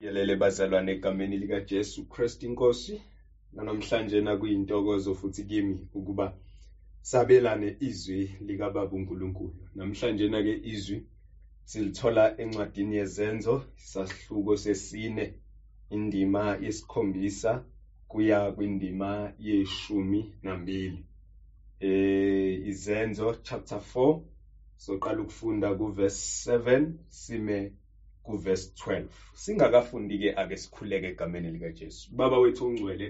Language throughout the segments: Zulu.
Yelele bazalwane egameni likaJesu Kristu inkosi. Namhlanje nakuyintokozo futhi kimi ukuba sabelane izwi likababa uNkulunkulu. Namhlanje na ke izwi silithola encwadini yezenzo sasihluko sesine indima yesikhombisa kuya kwindima yeshumi nambili. Eh izenzo chapter 4 soqala ukufunda kuverse 7 sime kuverse 12 singakafundi ke ake sikhuleke egameni lika Jesu baba wethu ongcwele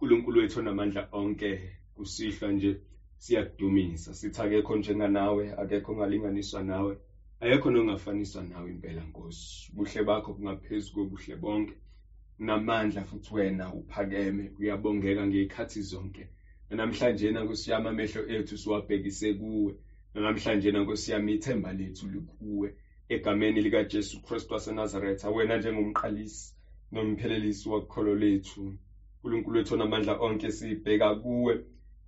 uNkulunkulu wethu onamandla onke kusihlwa nje siyakudumisa. Sithi akekho njenganawe akekho ongalinganiswa nawe ayekho nongafaniswa nawe impela Nkosi. Buhle bakho kungaphezulu kobuhle bonke. Namandla futhi wena uphakeme uyabongeka ngezikhathi zonke. Namhlanje na kusiyama amehlo ethu siwabhekise kuwe. Namhlanje na kusiyama ithemba lethu likuwe. Egameni lika Jesu Kristu waseNazaretha wena njengomqalisi nomphelelisi wokholo lethu. uNkulunkulu wethu onamandla onke sibheka kuwe.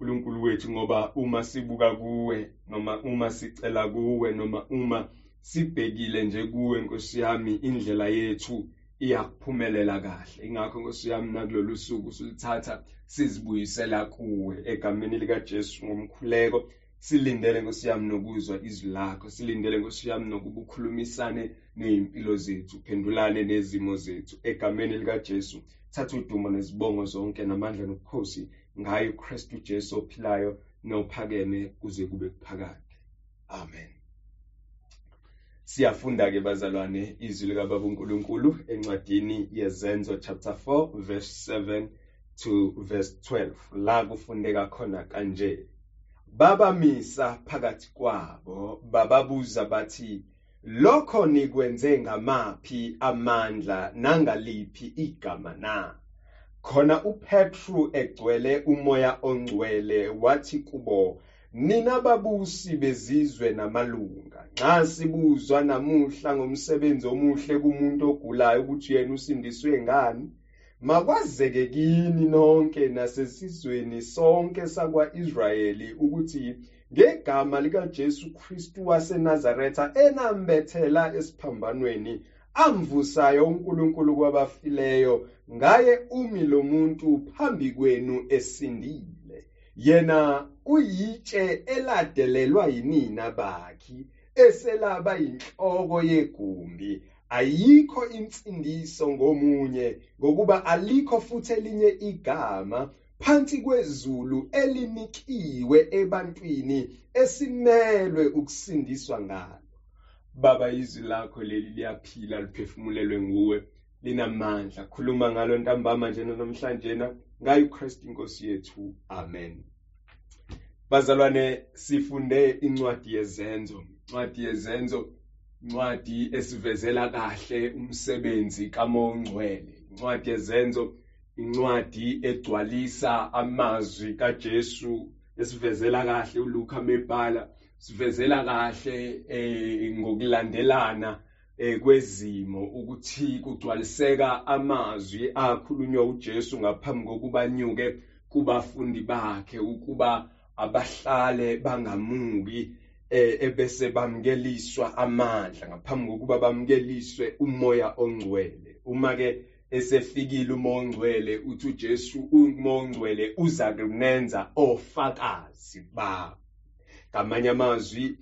uNkulunkulu wethu ngoba uma sibuka kuwe noma uma sicela kuwe noma uma sibhekile nje kuwe Nkosi yami indlela yethu iyakuphumelela kahle. Ingakho Nkosi yami nakulolu suku sulithatha sizibuyisela kuwe egameni lika Jesu ngomkhuleko. Silindele Nkosi yami nokuzwa izwi lakho. Silindele Nkosi yami nokuba ukhulumisane nezimpilo zethu. Phendulane nezimo zethu. Egameni lika Jesu thatha udumo nezibongo zonke namandla nobukhosi ngayo uKristu Jesu ophilayo nophakeme kuze kube kuphakade. Amen. Siyafunda ke bazalwane izwi likababa uNkulunkulu encwadini yezenzo chapter 4 verse 7 to verse 12 la kufundeka khona kanje. Babamisa phakathi kwabo. Bababuza bathi lokho nikwenze ngamaphi amandla nangaliphi igama na? Khona uPetru egcwele umoya ongcwele wathi kubo nina babusi bezizwe namalunga. Nxa sibuzwa namuhla ngomsebenzi omuhle kumuntu ogulayo ukuthi yena usindiswe ngani makwazeke kini nonke nasesizweni sonke sakwa-Israyeli ukuthi ngegama likaJesu Kristu waseNazaretha enambethela esiphambanweni amvusayo uNkulunkulu kwabafileyo ngaye umi lo muntu phambi kwenu esindile. Yena uyitshe eladelelwa yinina bakhi eselaba yinhloko yegumbi ayikho insindiso ngomunye ngokuba alikho futhi elinye igama phansi kwezulu elinikiwe ebantwini esimelwe ukusindiswa ngalo. Baba izwi lakho leli liyaphila liphefumulelwe nguwe linamandla. Khuluma ngalo ntambama njena namhlanje na ngayo uKristu inkosi yethu. Amen. Bazalwane sifunde incwadi yezenzo. Incwadi yezenzo incwadi esivezela kahle umsebenzi kaMongcwele. Incwadi yezenzo incwadi egcwalisa amazwi kaJesu esivezela kahle uLuka mebhala sivezela kahle eh ngokulandelana eh kwezimo ukuthi kugcwaliseka amazwi akhulunywa uJesu ngaphambi kokuba nyuke kubafundi bakhe ukuba abahlale bangamuki ebese bamkeliswa amandla ngaphambi kokuba bamkeliswe umoya ongcwele. Uma ke esefikile umoya ongcwele uthi uJesu umoya ongcwele uza kunenza ofakazi ba ngamanye amazwi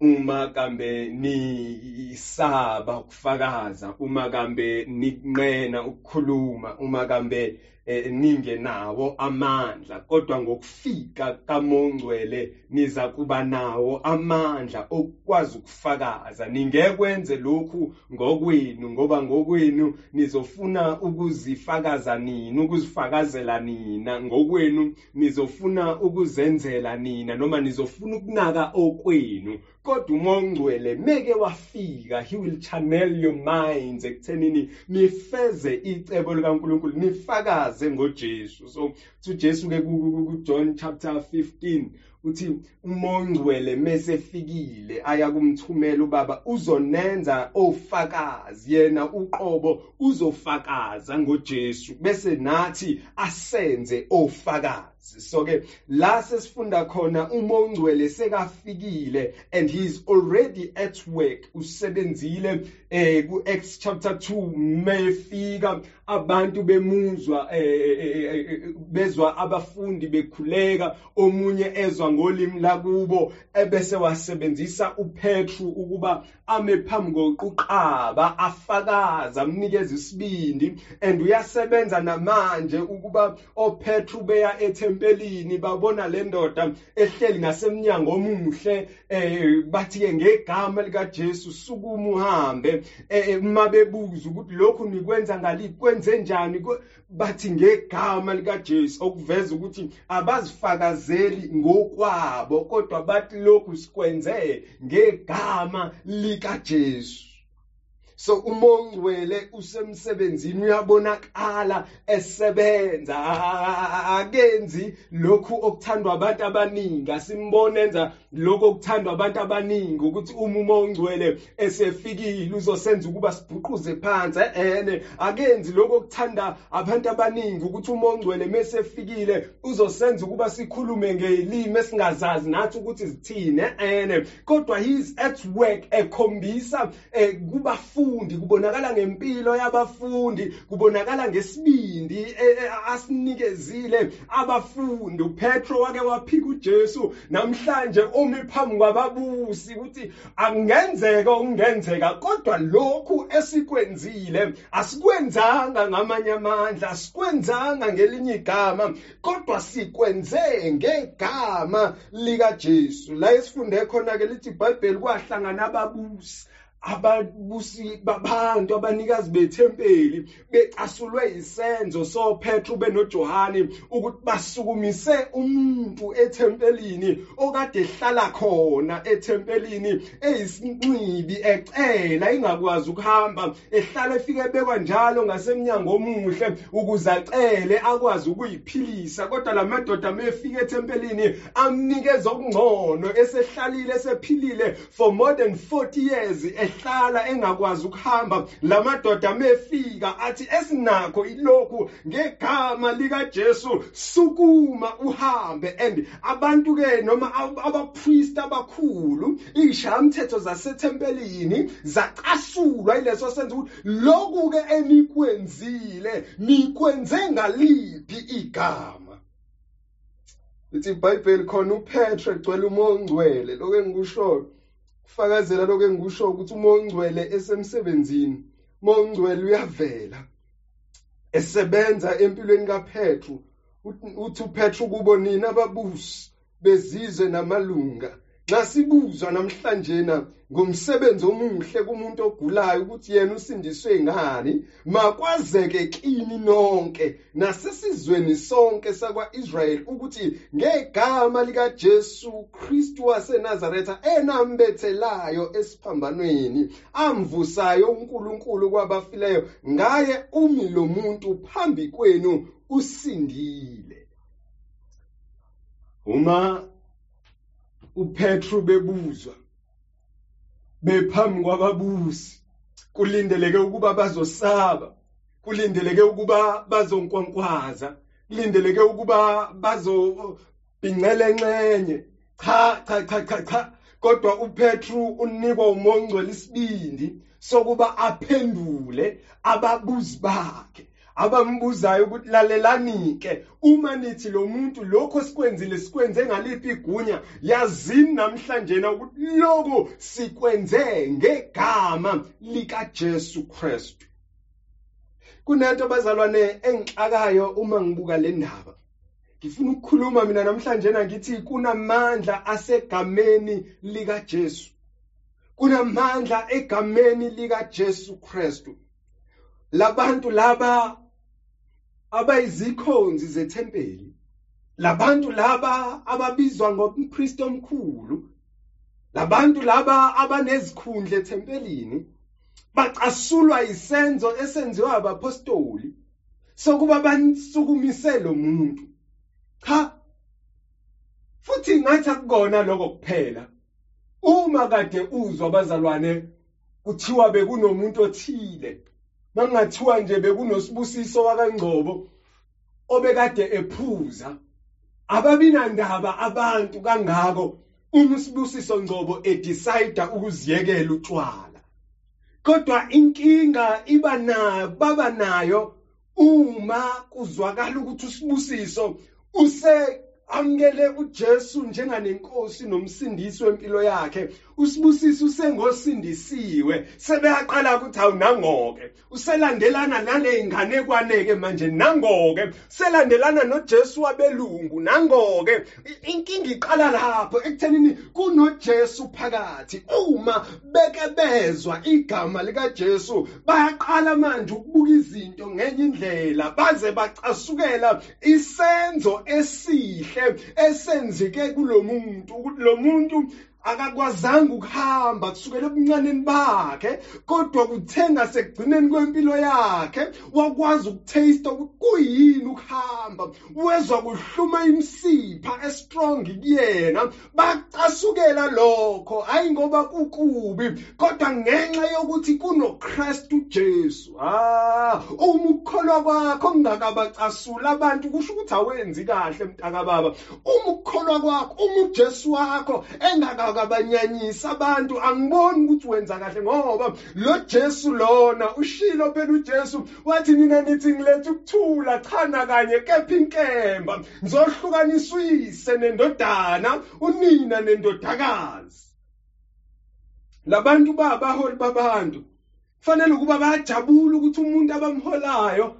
uma kambe nisaba ukufakaza uma kambe niqena ukukhuluma uma kambe eh, ningenawo amandla kodwa ngokufika kaMongcwele niza kuba nawo amandla okwazi ukufakaza. Ningekwenze lokhu ngokwenu ngoba ngokwenu nizofuna ukuzifakaza nina ukuzifakazela nina. Ngokwenu nizofuna ukuzenzela nina noma nizofuna ukunaka okwenu. Kodwa umongcwele meke wafika he will channel your minds ekuthenini nifeze icebo likaNkuluNkulu nifakaze ngoJesu so uJesu ke kuJohn chapter 15 uthi umongcwele mesefikile aya kumthumela ubaba uzonenza ofakazi yena uqobo uzofakaza ngoJesu. Bese nathi asenze ofakazi. So ke la sesifunda khona umongcwele sekafikile and he's already at work usebenzile eh ku Acts chapter 2 mefika abantu bemuzwa eh, eh, eh, bezwa abafundi bekhuleka omunye ezwa ngolimi lakubo ebese wasebenzisa uPetru ukuba ame phambi koquqaba afakaza amnikeza isibindi and uyasebenza namanje ukuba oPetru beya ethempelini babona le ndoda ehleli ngasemnyango omuhle eh bathi ke ngegama lika Jesu sukuma uhambe mabebuza ukuthi lokhu nikwenza ngaliphi kwenze njani bathi ngegama lika Jesu okuveza ukuthi abazifakazeli ngokwabo kodwa bathi lokhu sikwenze ngegama lika Jesu so umongcwele usemsebenzini uyabonakala esebenza. Akenzi lokhu okuthandwa abantu abaningi asimbone enza lokhu okuthandwa abantu abaningi ukuthi uma umongcwele esefikile uzosenza ukuba sibhuquze phansi ene akenzi lokhu okuthanda abantu abaningi ukuthi umongcwele mesefikile uzosenza ukuba sikhulume ngelimi esingazazi nathi ukuthi zithini ene kodwa he's at work ekhombisa kubafundi abafundi kubonakala ngempilo yabafundi kubonakala ngesibindi e, e, asinikezile abafundi. uPetro wake waphika uJesu namhlanje umi phambi kwababusi ukuthi angenzeka ungenzeka kodwa lokhu esikwenzile asikwenzanga ngamanye amandla asikwenzanga ngelinye igama kodwa sikwenze ngegama lika Jesu la esifunde khona ke lithi iBhayibheli kwahlangana ababusi. Ababusi babantu abanikazi bethempeli becasulwe isenzo soPetru benoJohane ukuthi basukumise umuntu ethempelini okade ehlala khona ethempelini eyisinxibi ecela ingakwazi ukuhamba ehlala efike bekwa njalo ngasemnyango omuhle ukuze acele akwazi ukuyiphilisa. Kodwa lamadoda mefika ethempelini amnikeza okungcono esehlalile esephilile for more than 40 years ehlala engakwazi ukuhamba lamadoda mefika athi esinakho ilokhu ngegama lika Jesu sukuma uhambe. And abantu ke noma abapriest abakhulu ishamthetho zasethempelini zacasulwa ileso senzo ukuthi lokhu ke enikwenzile nikwenze ngaliphi igama. Lithi iBhayibheli khona uPetro egcwele umongcwele lokho engikushoyo kufakazela lokho engikusho ukuthi uma ongcwele esemsebenzini uma ongcwele uyavela. Esebenza empilweni kaPetru uthi uPetru kubo nina ababusi bezizwe namalunga. Nxa sibuzwa namhlanje na ngomsebenzi omuhle kumuntu ogulayo ukuthi yena usindiswe ngani? Makwazeke kini nonke nasesizweni sonke sakwa-Israyeli ukuthi ngegama likaJesu Kristu waseNazaretha enambethelayo esiphambanweni amvusayo uNkulunkulu kwabafileyo ngaye umi lo muntu phambi kwenu usindile. Uma uPetru bebuzwa bephambi kwababusi kulindeleke ukuba bazosaba kulindeleke ukuba bazonkwankwaza kulindeleke ukuba bazobhincela encenye cha cha cha cha cha. Kodwa uPetru unikwa umongcwele isibindi sokuba aphendule ababuzi bakhe. Abambuzayo ukuthi lalelani-ke uma nithi lo muntu lokho sikwenzile sikwenze ngaliphi igunya yazini namhlanje na ukuthi lokho sikwenze ngegama likaJesu Kristu. Kunento bazalwane engixakayo uma ngibuka le ndaba. Ngifuna ukukhuluma mina namhlanje na ngithi kunamandla asegameni likaJesu. Kunamandla egameni likaJesu Kristu. Labantu laba abayizikhonzi zethempeli labantu laba ababizwa ngompriest omkhulu labantu laba abanezikhundla ethempelini bacasulwa isenzo esenziwa abapostoli sokuba bansukumise lo muntu. Cha futhi ngathi akukona lokho kuphela. Uma kade uzwa abazalwane kuthiwa bekunomuntu othile. Mangathiwa nje bekunosibusiso wakangcobo obekade ephuza. Ababinandaba abantu kangako uma usibusiso ngcobo edecide ukuziyekela utshwala. Kodwa inkinga iba nayo baba nayo uma kuzwakala ukuthi usibusiso use amukele uJesu njenganenkosi nomsindisi wempilo yakhe usibusiso usengosindisiwe. Sebeyaqala ukuthi awunangoke uselandelana naley'nganekwane-ke manje nangoke. Selandelana nojesu wabelungu nangoke. Inkinga iqala lapho ekuthenini kunojesu phakathi. Uma beke bezwa igama likajesu bayaqala manje ukubuka izinto ngenye indlela baze bacasukela isenzo esihle esenzeke kulo muntu ukuthi lo muntu akakwazanga ukuhamba kusukela ebuncaneni bakhe kodwa kuthenga sekugcineni kwempilo yakhe wakwazi ukutaste ukuthi kuyini ukuhamba. Wezwa kuhluma imsipha estrong kuyena. Bacasukela lokho hayi ngoba kukubi kodwa ngenxa yokuthi kunoKristu Jesu ah uma ukukholwa kwakho kungakabacasula abantu kusho ukuthi awenzi kahle mntaka baba uma ukukholwa kwakho uma uJesu wakho engaka akabanyanyisa abantu angiboni ukuthi wenza kahle ngoba lo Jesu lona ushilo phela uJesu wathi nina nithi ngilethe ukuthula chana kanye kepha inkemba ngizohlukanisa uyise nendodana unina nendodakazi. Labantu babaholi babantu kufanele ukuba bayajabula ukuthi umuntu abamholayo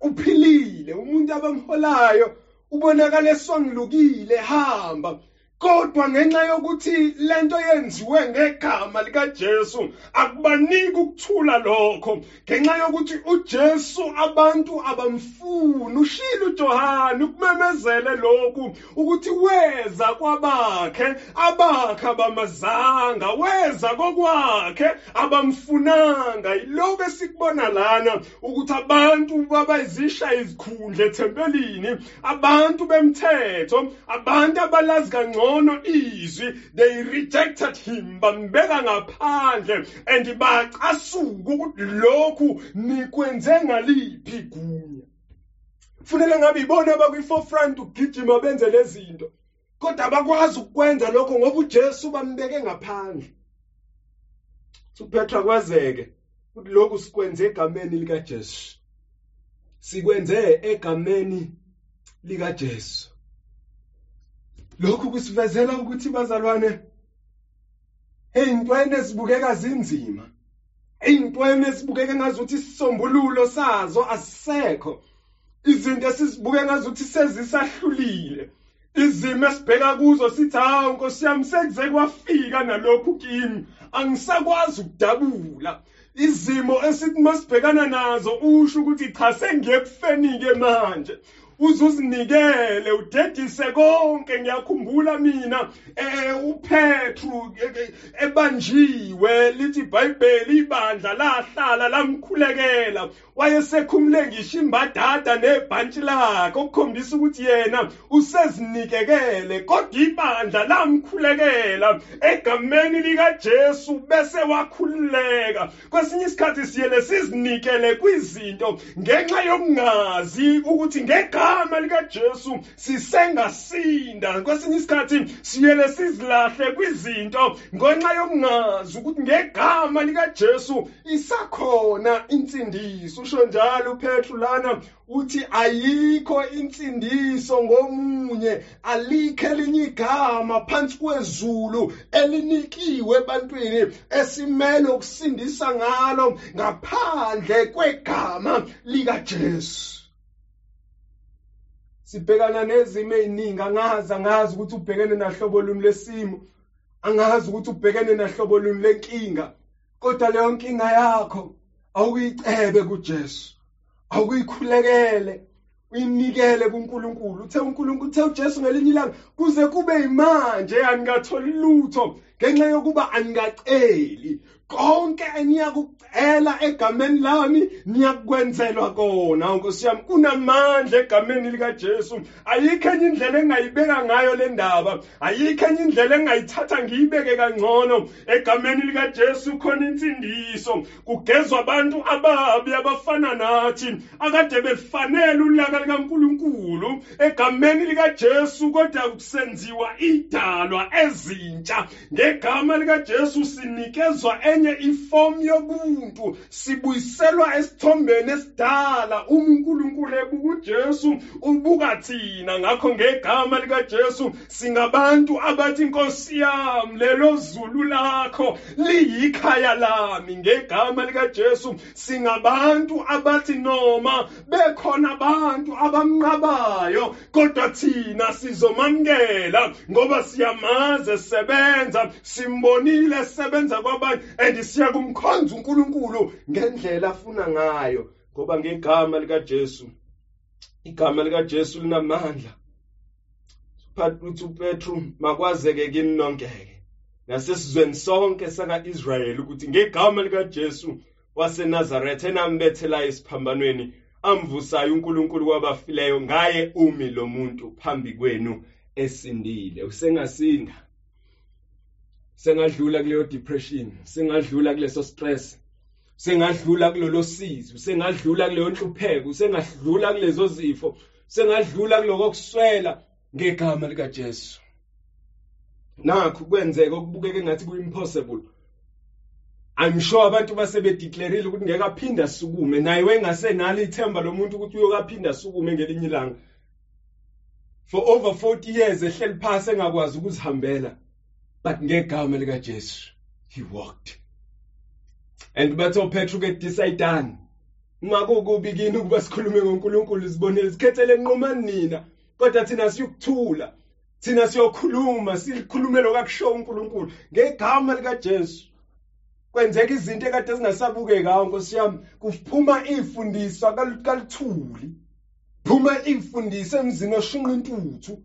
uphilile umuntu abamholayo ubonakala eswangilukile hamba kodwa ngenxa yokuthi lento yenziwe ngegama likaJesu akubaniki ukuthula lokho. Ngenxa yokuthi uJesu abantu abamfuni ushila uJohane ukumemezele lokhu ukuthi weza kwabakhe abakhe abamazanga weza kokwakhe abamfunanga. Yiloko esikubona lana ukuthi abantu babayizisha izikhundla ethempelini abantu bemthetho abantu abalazi kangcono ngcono izwi. They rejected him bambeka ngaphandle and bacasuka ukuthi lokhu nikwenze ngaliphi igunya. Kufanele ngabe ibona abakwi-forefront ukugijima benze lezi zinto kodwa abakwazi ukukwenza lokho ngoba ujesu bambeke ngaphandle. uPetra kwazeke ukuthi lokhu sikwenze egameni likaJesu. Sikwenze egameni likaJesu. Lokhu kusivezela ukuthi bazalwane ey'ntweni ezibukeka zinzima ey'ntweni ezibukeka ngazuthi isisombululo sazo asisekho izinto esizibuke ngazuthi sezisahlulile izimo esibheka kuzo sithi hawu nkosi yami sekuze kwafika nalokhu kimi angisakwazi ukudabula. Izimo esithi masibhekana nazo usho ukuthi cha sengiye kufeni-ke manje uzuzinikele udedise konke ngiyakhumbula mina. Eh uPetru ebanjiwe lithi iBhayibheli ibandla lahlala lamkhulekela. Wayesekhumule ngisho imbadada nebhantshi lakhe okukhombisa ukuthi yena usezinikekele kodwa ibandla lamkhulekela. Egameni likaJesu bese wakhululeka. Kwesinye isikhathi siyele sizinikele kwizinto ngenxa yokungazi ukuthi ngegama ngegama likaJesu sisengasinda. Kwesinye isikhathi siyele sizilahle kwizinto ngenxa yokungazi ukuthi ngegama likaJesu isakhona insindiso. Usho njalo uPetru lana uthi ayikho insindiso ngomunye alikho elinye igama phansi kwezulu elinikiwe ebantwini esimele ukusindisa ngalo ngaphandle kwegama likaJesu. Sibhekana nezimo eziningi. Angazi angazi ukuthi ubhekene nahlobo luni lesimo angazi ukuthi ubhekene nahlobo luni lenkinga. Kodwa leyo nkinga yakho awuyicebe kuJesu. Awuyikhulekele uyinikele kuNkulunkulu. Uthe uNkulunkulu uthe uJesu ngelinye ilanga kuze kube imanje anikatholi lutho. Ngenxa yokuba anikaceli konke eniyakucela egameni lami niyakwenzelwa kona nkosi yami. Kunamandla egameni likajesu. Ayikho enye indlela engingayibeka ngayo le ndaba. Ayikho enye indlela engingayithatha ngiyibeke kangcono. Egameni likajesu khona insindiso. Kugezwa abantu ababi abafana nathi akade befanele ulaka likankulunkulu. Egameni likajesu kodwa kusenziwa idalwa ezintsha. Ngegama likajesu sinikezwa enye ifomu yobuntu. Sibuyiselwa esithombeni esidala. Uma unkulunkulu ebuka ujesu ubuka thina. Ngakho ngegama likajesu singabantu abathi nkosi yami lelo zulu lakho liyikhaya lami. Ngegama likajesu singabantu abathi noma bekhona abantu abamnqabayo kodwa thina sizomamukela ngoba siyamazi esebenza simbonile esebenza kwabanye and siya kumkhonza uNkulunkulu ngendlela afuna ngayo ngoba ngegama likaJesu igama likaJesu linamandla. Uthi uPetru makwazeke kimi nonkeke nasesizweni sonke saka-Israyeli ukuthi ngegama likaJesu waseNazaretha enambethelayo esiphambanweni amvusayo uNkulunkulu kwabafileyo ngaye umi lo muntu phambi kwenu esindile. Usengasinda. Sengadlula kuleyo depression sengadlula kuleso stress sengadlula kulolo sizi sengadlula kuleyo nhlupheko sengadlula kulezo zifo sengadlula kuloko kuswela ngegama likaJesu. Nakho kwenzeka okubukeka engathi ku-impossible. I'm sure abantu basebedeclareile ukuthi ngeke aphinde asukume naye wengasenalo ithemba lomuntu ukuthi uyokaphinda asukume ngelinye ilanga. For over 40 years ehleli phasi engakwazi ukuzihambela. But ngegama likaJesu he walked. And bathe uPetru ke decide ngakukubi kini ukuba sikhulume ngoNkulunkulu sibonele sikhethele enqumani nina. Kodwa thina siyokuthula thina siyokhuluma sikhulume lokakusho uNkulunkulu. Ngegama likaJesu kwenzeka izinto ekade zingasabukeki ngawo nkosi yami kuphuma ifundiswa kalithuli phuma ifundiswa emzini oshunqa intuthu.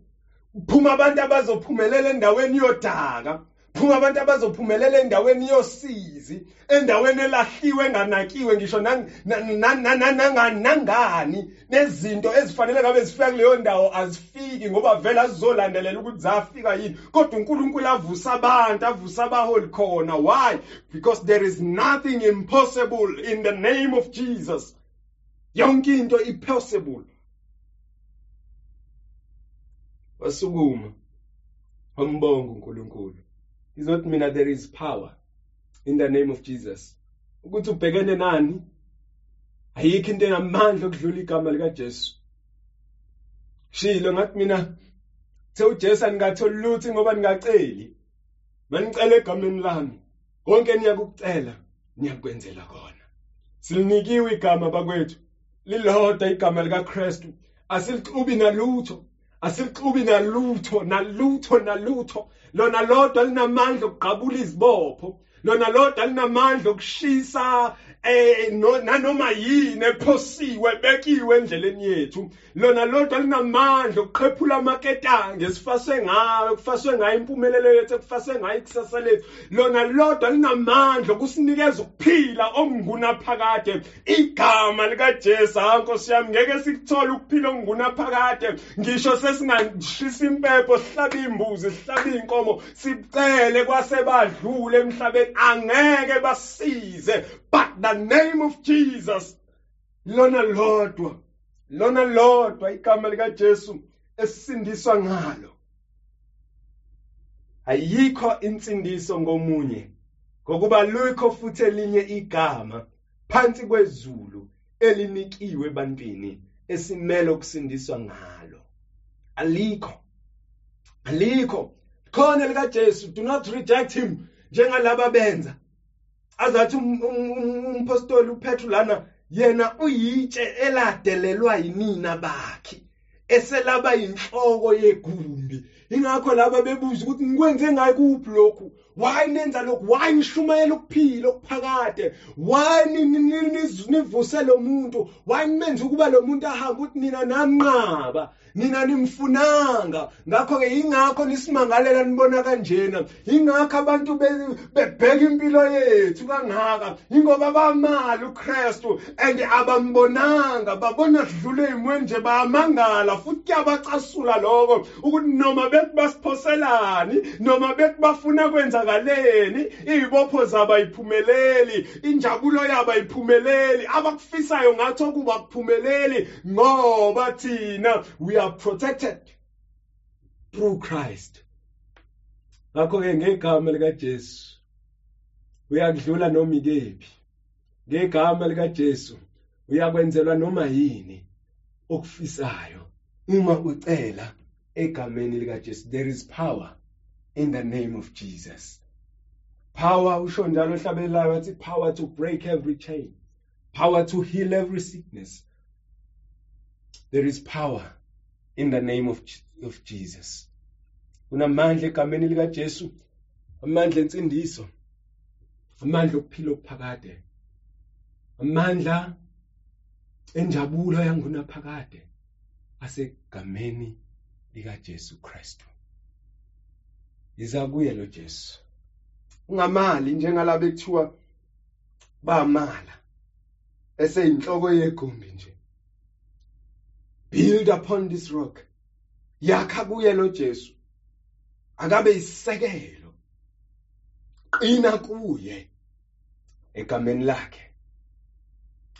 Kuphuma abantu abazophumelela endaweni yodaka. Phuma abantu abazophumelela endaweni yosizi endaweni elahliwe enganakiwe ngisho nangani. Nezinto ezifanele ngabe zifika kuleyo ndawo azifiki ngoba vele azizolandelela ukuthi zafika yini. Kodwa uNkulunkulu avusa abantu avusa abaholi khona. Why? Because there is nothing impossible in the name of Jesus. Yonke into ipossible. Wasukuma wambonga uNkulunkulu. Izothi mina there is power in the name of Jesus. Ukuthi ubhekene nani? Ayikho into enamandla okudlula igama likaJesu. Shilo ngathi mina the uJesu angatholi lutho ngoba ningaceli. Manicela egameni lami. Konke niyakucela niyakwenzela kona. Silinikiwe igama bakwethu lilodwa igama likaKristu. Asilixubi nalutho. Asilixubi nalutho nalutho nalutho. Lona lodwa linamandla okugqabula izibopho. Lona lodwa linamandla okushisa eh nanoma yini ephosiwe bekiwe endleleni yethu. Lona lodwa linamandla okuqhephula amaketange esifaswe ngayo kufaswe ngayo impumelelo yethu ekufaswe ngayo ikusasa lethu. Lona lodwa linamandla okusinikeza ukuphila okungunaphakade. Igama likajesu nkosi yami ngeke sikuthole ukuphila okungunaphakade. Ngisho sesingashisa impepho sihlabe imbuzi sihlabe iy'nkomo sicele kwasebadlule emhlabeni angeke basize. But the name of jesus lona lodwa lona lodwa igama likaJesu esindiswa ngalo. Ayikho insindiso ngomunye ngokuba lukho futhi elinye igama phansi kwezulu elinikiwe ebantwini esimele ukusindiswa ngalo. Alikho alikho. Khona likaJesu do not reject him. Njengalabo benza. Azathi umpostoli uPetru lana yena uyitshe eladelelwa yinina bakhe eselaba yinhloko yegumbi. Ingakho laba bebuza ukuthi ngikwenze ngayi kuphi lokhu? Why nenza lokhu? Why nishumayela ukuphila okuphakade? Why nivuse lo muntu. Why nimenze ukuba lo muntu ahambe ukuthi nina namnqaba nina nimfunanga ngakho-ke yingakho nisimangalela nibona kanjena. Yingakho abantu bebheka impilo yethu kangaka. Yingoba bamali ukristu and abambonanga babona sidlule ey'mweni nje bayamangala futhi kuyabacasula lokho ukuthi noma bethi basiphoselani noma bethi bafuna kwenzakaleni iy'bopho zabo ayiphumeleli injabulo yabo ayiphumeleli. Abakufisayo ngathi okuba kuphumeleli ngoba thina we are protected through Christ. Ngakho-ke ngegama likajesu uyakudlula noma ikephi. Ngegama likajesu uyakwenzelwa noma yini okufisayo uma ucela egameni likajesu. There is power in the name of jesus. Power usho njalo ohlabelelayo wathi power to break every chain. Power to heal every sickness. There is power in the name of, of jesus. Kunamandla egameni likajesu amandla ensindiso amandla okuphila okuphakade amandla enjabulo yangunaphakade asegameni likaJesu Kristu. Iza kuye lo Jesu ungamali njengalabo ekuthiwa bamala. Eseyinhloko yegumbi nje. Build upon this rock. Yakha kuye lo Jesu. Akabe isisekelo qina kuye. Egameni lakhe.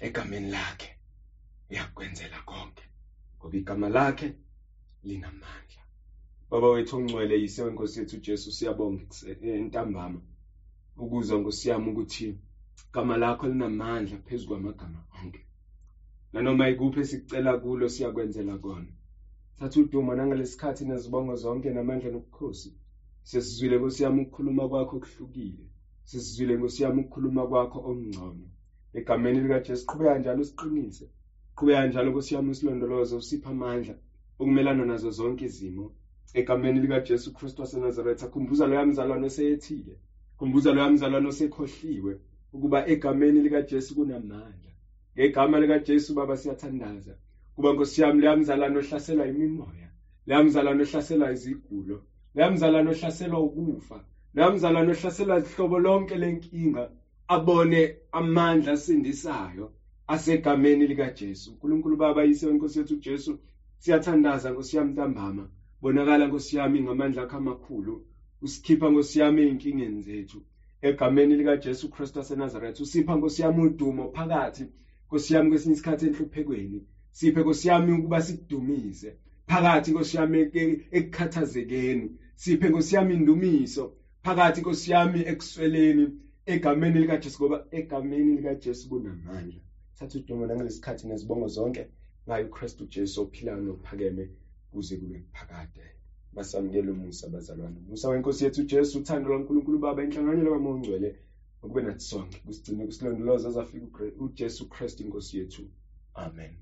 Egameni lakhe. Uyakwenzela konke. Ngoba igama lakhe linamandla. Baba wethu ongcwele yise wenkosi yethu uJesu siyabonga entambama ukuzwa ngosiyami ukuthi igama lakho linamandla phezulu kwamagama onke. Nanoma ikuphi esicela kulo siyakwenzela kona. Thatha udumo nangalesikhathi nezibongo zonke namandla nobukhosi. Sesizwile nkosiyami ukukhuluma kwakho kuhlukile sesizwile nkosiyami ukukhuluma kwakho omngcono egameni likajesu qhubeka njalo usiqinise. Qhubeka njalo nkosiyami usilondoloze usiphe amandla ukumelana nazo zonke izimo. Egameni likajesu kristu wasenazaretha khumbuza loya mzalwane oseyethile. Khumbuza loya mzalwane osekhohliwe. Ukuba egameni likajesu kunamandla ngegama likajesu baba siyathandaza. Kuba nkosiyami leya mzalwane ohlaselwa imimoya leya mzalwane ohlaselwa izigulo leya mzalwane ohlaselwa ukufa leya mzalwane ohlaselwa hlobo lonke lenkinga abone amandla asindisayo asegameni likaJesu. uNkulunkulu Baba yise wenkosi yethu uJesu siyathandaza nkosiyami ntambama. Bonakala nkosiyami ngamandla akho amakhulu. Usikhipha nkosiyami ey'nkingeni zethu. Egameni likaJesu Kristu waseNazaretha usipha nkosiyami udumo phakathi. Nkosiyami kwesinye isikhathi enhluphekweni siphe nkosiyami ukuba sikudumise phakathi nkosiyami ekukhathazekeni siphe nkosiyami indumiso. Phakathi nkosiyami ekusweleni egameni likaJesu ngoba egameni likaJesu kunamandla. Thatha udumo nangalesikhathi nezibongo zonke ngayo uKristu Jesu ophilayo nophakeme kuze kube kuphakade basamukele umusa bazalwane umusa wenkosi yethu uJesu uthando lwaNkulunkulu Baba inhlanganyelo kaMoya oNgcwele ukube nathi sonke. Kusigcine kusilondoloza azafika uJesu Kristu inkosi yethu. Amen.